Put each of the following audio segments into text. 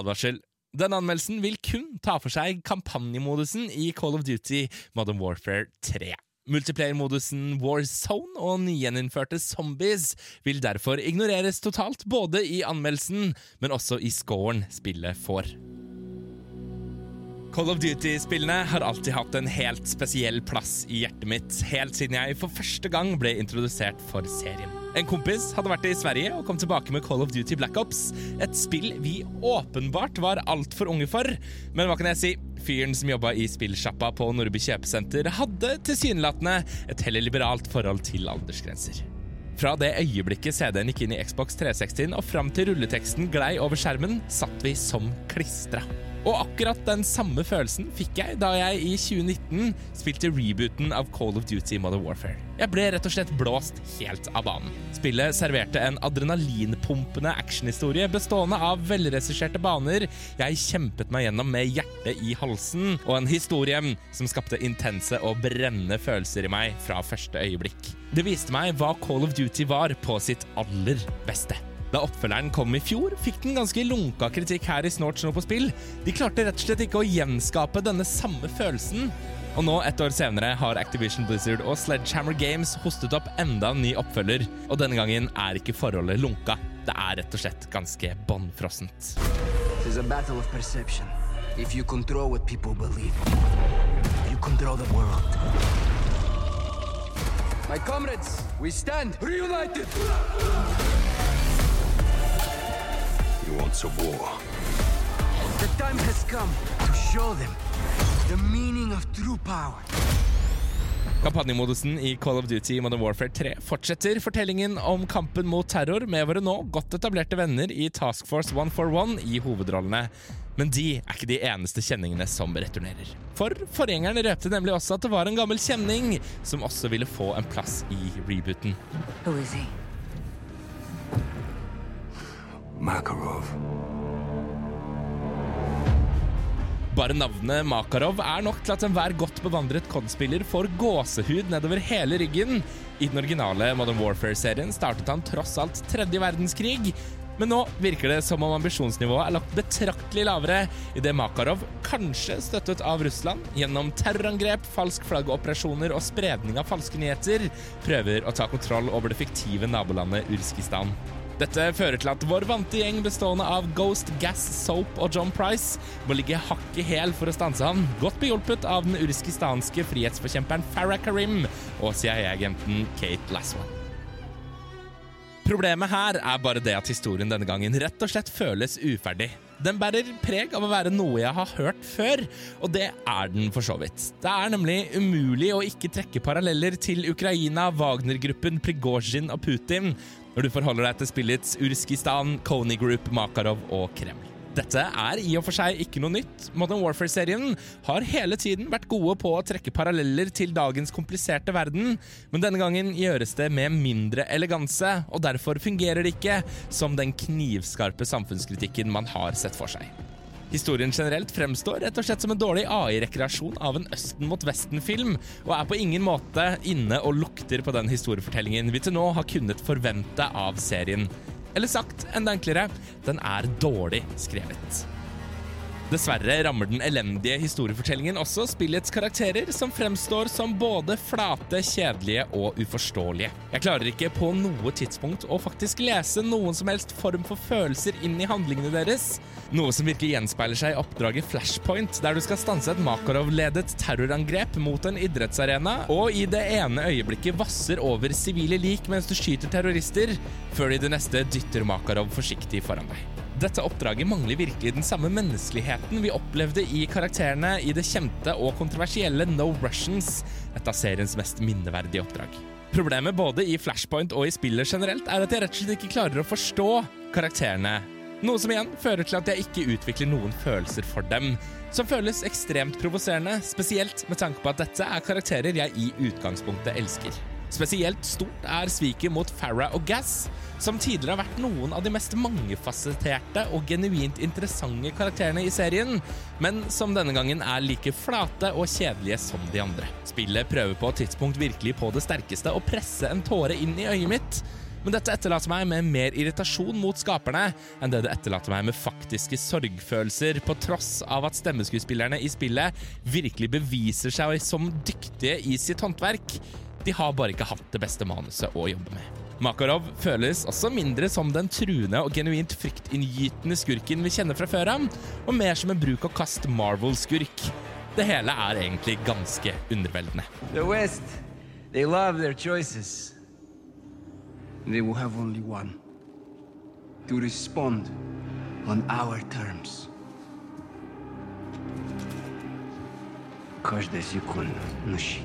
Advarsel. Denne anmeldelsen vil kun ta for seg kampanjemodusen i Call of Duty Modern Warfare 3. Multiplayer-modusen Warzone og nygjeninnførte zombies vil derfor ignoreres totalt, både i anmeldelsen, men også i scoren spillet får. Call of Duty-spillene har alltid hatt en helt spesiell plass i hjertet mitt, helt siden jeg for første gang ble introdusert for serien. En kompis hadde vært i Sverige og kom tilbake med Call of Duty Black Ops, et spill vi åpenbart var altfor unge for. Men hva kan jeg si? Fyren som jobba i spillsjappa på Nordby kjøpesenter, hadde tilsynelatende et heller liberalt forhold til aldersgrenser. Fra det øyeblikket CD-en gikk inn i Xbox 360 og fram til rulleteksten glei over skjermen, satt vi som klistra. Og akkurat den samme følelsen fikk jeg da jeg i 2019 spilte rebooten av Call of Duty Modern Warfare. Jeg ble rett og slett blåst helt av banen. Spillet serverte en adrenalinpumpende actionhistorie bestående av velregisserte baner jeg kjempet meg gjennom med hjertet i halsen, og en historie som skapte intense og brennende følelser i meg fra første øyeblikk. Det viste meg hva Call of Duty var på sitt aller beste. Da oppfølgeren kom i fjor, fikk den ganske lunka kritikk her i Snorts nå på spill. De klarte rett og slett ikke å gjenskape denne samme følelsen. Og nå, ett år senere, har Activision Blizzard og Sledgehammer Games hostet opp enda en ny oppfølger. Og denne gangen er ikke forholdet lunka. Det er rett og slett ganske bånnfrossent. My comrades, we stand reunited! You a war? The time has come to show them the meaning of true power. Kampanjemodusen i Call of Duty Modern Warfare 3 fortsetter fortellingen om kampen mot terror med våre nå godt etablerte venner i Task Force 141 i hovedrollene. Men de er ikke de eneste kjenningene som returnerer. For forgjengeren røpte nemlig også at det var en gammel kjenning som også ville få en plass i rebooten. Who is he? Makarov. Bare navnet Makarov er nok til at enhver godt bevandret COD-spiller får gåsehud nedover hele ryggen. I den originale Modern Warfare-serien startet han tross alt tredje verdenskrig. Men nå virker det som om ambisjonsnivået er lagt betraktelig lavere, idet Makarov, kanskje støttet av Russland, gjennom terrorangrep, falsk flaggoperasjoner og spredning av falske nyheter, prøver å ta kontroll over det fiktive nabolandet Urskistan. Dette fører til at vår vante gjeng bestående av Ghost, Gas, Soap og John Price må ligge hakk i hæl for å stanse han, godt behjulpet av den urskistanske frihetsforkjemperen Farah Karim og CIA-agenten Kate Laswan. Problemet her er bare det at historien denne gangen rett og slett føles uferdig. Den bærer preg av å være noe jeg har hørt før, og det er den for så vidt. Det er nemlig umulig å ikke trekke paralleller til Ukraina, Wagner-gruppen, Prigozjin og Putin når du forholder deg til spillets Urskistan, Kony Group, Makarov og Kreml. Dette er i og for seg ikke noe nytt. Modern Warfare-serien har hele tiden vært gode på å trekke paralleller til dagens kompliserte verden, men denne gangen gjøres det med mindre eleganse, og derfor fungerer det ikke som den knivskarpe samfunnskritikken man har sett for seg. Historien generelt fremstår rett og slett som en dårlig AI-rekreasjon av en Østen mot Vesten-film, og er på ingen måte inne og lukter på den historiefortellingen vi til nå har kunnet forvente av serien. Eller sagt enda enklere den er dårlig skrevet. Dessverre rammer den elendige historiefortellingen også spillets karakterer, som fremstår som både flate, kjedelige og uforståelige. Jeg klarer ikke på noe tidspunkt å faktisk lese noen som helst form for følelser inn i handlingene deres, noe som virkelig gjenspeiler seg i oppdraget Flashpoint, der du skal stanse et Makarov-ledet terrorangrep mot en idrettsarena, og i det ene øyeblikket vasser over sivile lik mens du skyter terrorister, før de det neste dytter Makarov forsiktig foran deg. Dette oppdraget mangler virkelig den samme menneskeligheten vi opplevde i karakterene i det kjente og kontroversielle No Russians, et av seriens mest minneverdige oppdrag. Problemet både i Flashpoint og i spillet generelt er at jeg rett og slett ikke klarer å forstå karakterene. Noe som igjen fører til at jeg ikke utvikler noen følelser for dem, som føles ekstremt provoserende, spesielt med tanke på at dette er karakterer jeg i utgangspunktet elsker. Spesielt stort er sviket mot Farah og Gass, som tidligere har vært noen av de mest mangefasetterte og genuint interessante karakterene i serien, men som denne gangen er like flate og kjedelige som de andre. Spillet prøver på et tidspunkt virkelig på det sterkeste å presse en tåre inn i øyet mitt, Men dette etterlater meg med mer irritasjon mot skaperne enn det det etterlater meg med faktiske sorgfølelser, på tross av at stemmeskuespillerne i spillet virkelig beviser seg som dyktige i sitt håndverk. De har bare ikke hatt det beste manuset å jobbe med. Makarov føles også mindre som den truende og genuint fryktinngytende skurken vi kjenner fra før av, og mer som en bruk og kast Marvel-skurk. Det hele er egentlig ganske underveldende. The West, they love their choices. They will have only one. To respond on our terms. Каждая секунда мужчин.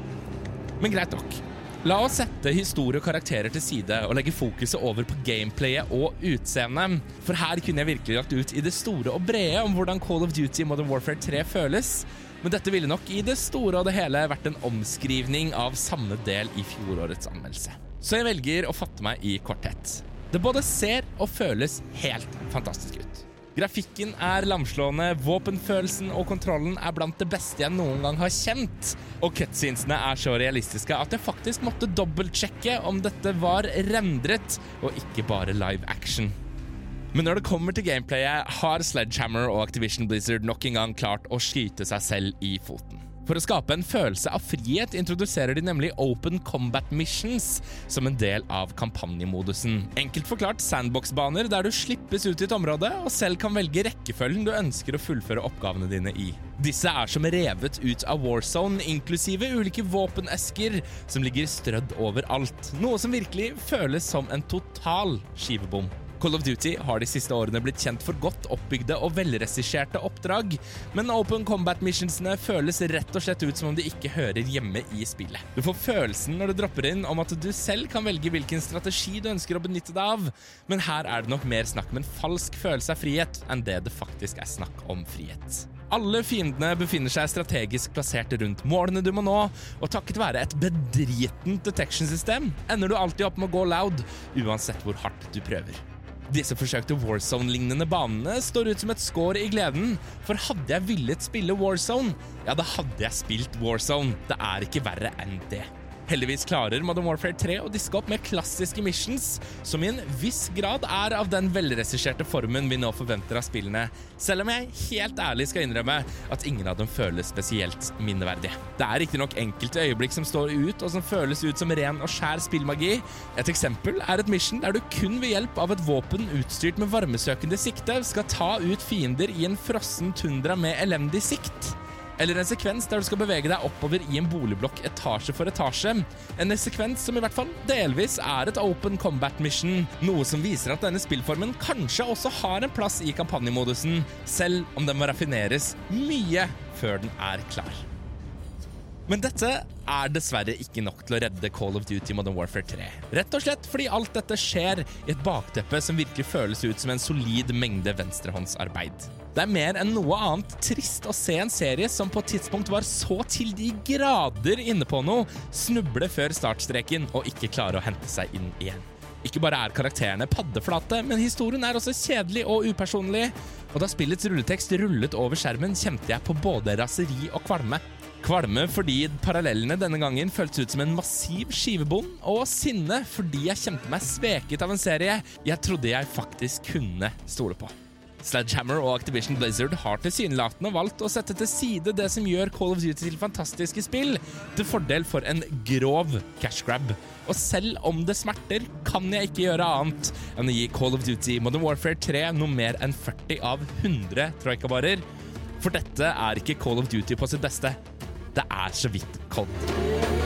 Men greit nok. La oss sette historie og karakterer til side og legge fokuset over på gameplayet og utseendet. For her kunne jeg virkelig lagt ut i det store og brede om hvordan Call of Duty Modern Warfare 3 føles. Men dette ville nok i det store og det hele vært en omskrivning av samme del i fjorårets anmeldelse. Så jeg velger å fatte meg i korthet. Det både ser og føles helt fantastisk ut. Grafikken er lamslående, våpenfølelsen og kontrollen er blant det beste jeg noen gang har kjent. Og cutscenesene er så realistiske at jeg faktisk måtte dobbeltsjekke om dette var rendret og ikke bare live action. Men når det kommer til gameplayet, har Sledgehammer og Activision Blizzard nok en gang klart å skyte seg selv i foten. For å skape en følelse av frihet introduserer de nemlig Open Combat Missions som en del av kampanjemodusen. Enkelt forklart sandbox-baner der du slippes ut i et område og selv kan velge rekkefølgen du ønsker å fullføre oppgavene dine i. Disse er som revet ut av Warzone, inklusive ulike våpenesker som ligger strødd overalt. Noe som virkelig føles som en total skivebom. Call of Duty har de siste årene blitt kjent for godt oppbygde og velregisserte oppdrag, men Open Combat Missionsene føles rett og slett ut som om de ikke hører hjemme i spillet. Du får følelsen når du dropper inn om at du selv kan velge hvilken strategi du ønsker å benytte deg av, men her er det nok mer snakk om en falsk følelse av frihet enn det det faktisk er snakk om frihet. Alle fiendene befinner seg strategisk plassert rundt målene du må nå, og takket være et bedritent detection-system ender du alltid opp med å gå loud, uansett hvor hardt du prøver. Disse forsøkte Warzone-lignende banene står ut som et skår i gleden, for hadde jeg villet spille Warzone, ja, da hadde jeg spilt Warzone. Det er ikke verre enn det. Heldigvis klarer Modern Warfare 3 å diske opp med klassiske missions, som i en viss grad er av den velregisserte formen vi nå forventer av spillene, selv om jeg helt ærlig skal innrømme at ingen av dem føles spesielt minneverdige. Det er riktignok enkelte øyeblikk som står ut, og som føles ut som ren og skjær spillmagi. Et eksempel er et mission der du kun ved hjelp av et våpen utstyrt med varmesøkende sikte skal ta ut fiender i en frossen tundra med elendig sikt. Eller en sekvens der du skal bevege deg oppover i en boligblokk etasje for etasje. En sekvens som i hvert fall delvis er et open combat mission, noe som viser at denne spillformen kanskje også har en plass i kampanjemodusen, selv om den må raffineres mye før den er klar. Men dette er dessverre ikke nok til å redde Call of Duty Modern Warfare 3. Rett og slett fordi alt dette skjer i et bakteppe som virkelig føles ut som en solid mengde venstrehåndsarbeid. Det er mer enn noe annet trist å se en serie som på et tidspunkt var så til de grader inne på noe, snuble før startstreken og ikke klare å hente seg inn igjen. Ikke bare er karakterene paddeflate, men historien er også kjedelig og upersonlig. Og da spillets rulletekst rullet over skjermen, kjente jeg på både raseri og kvalme. Kvalme fordi parallellene denne gangen føltes ut som en massiv skivebom, og sinne fordi jeg kjente meg sveket av en serie jeg trodde jeg faktisk kunne stole på. Sledgehammer og Activision Blizzard har tilsynelatende valgt å sette til side det som gjør Call of Duty til fantastiske spill, til fordel for en grov cash grab. Og selv om det smerter, kan jeg ikke gjøre annet enn å gi Call of Duty Modern Warfare 3 noe mer enn 40 av 100 troikabarer. For dette er ikke Call of Duty på sitt beste. Det er så vidt koldt.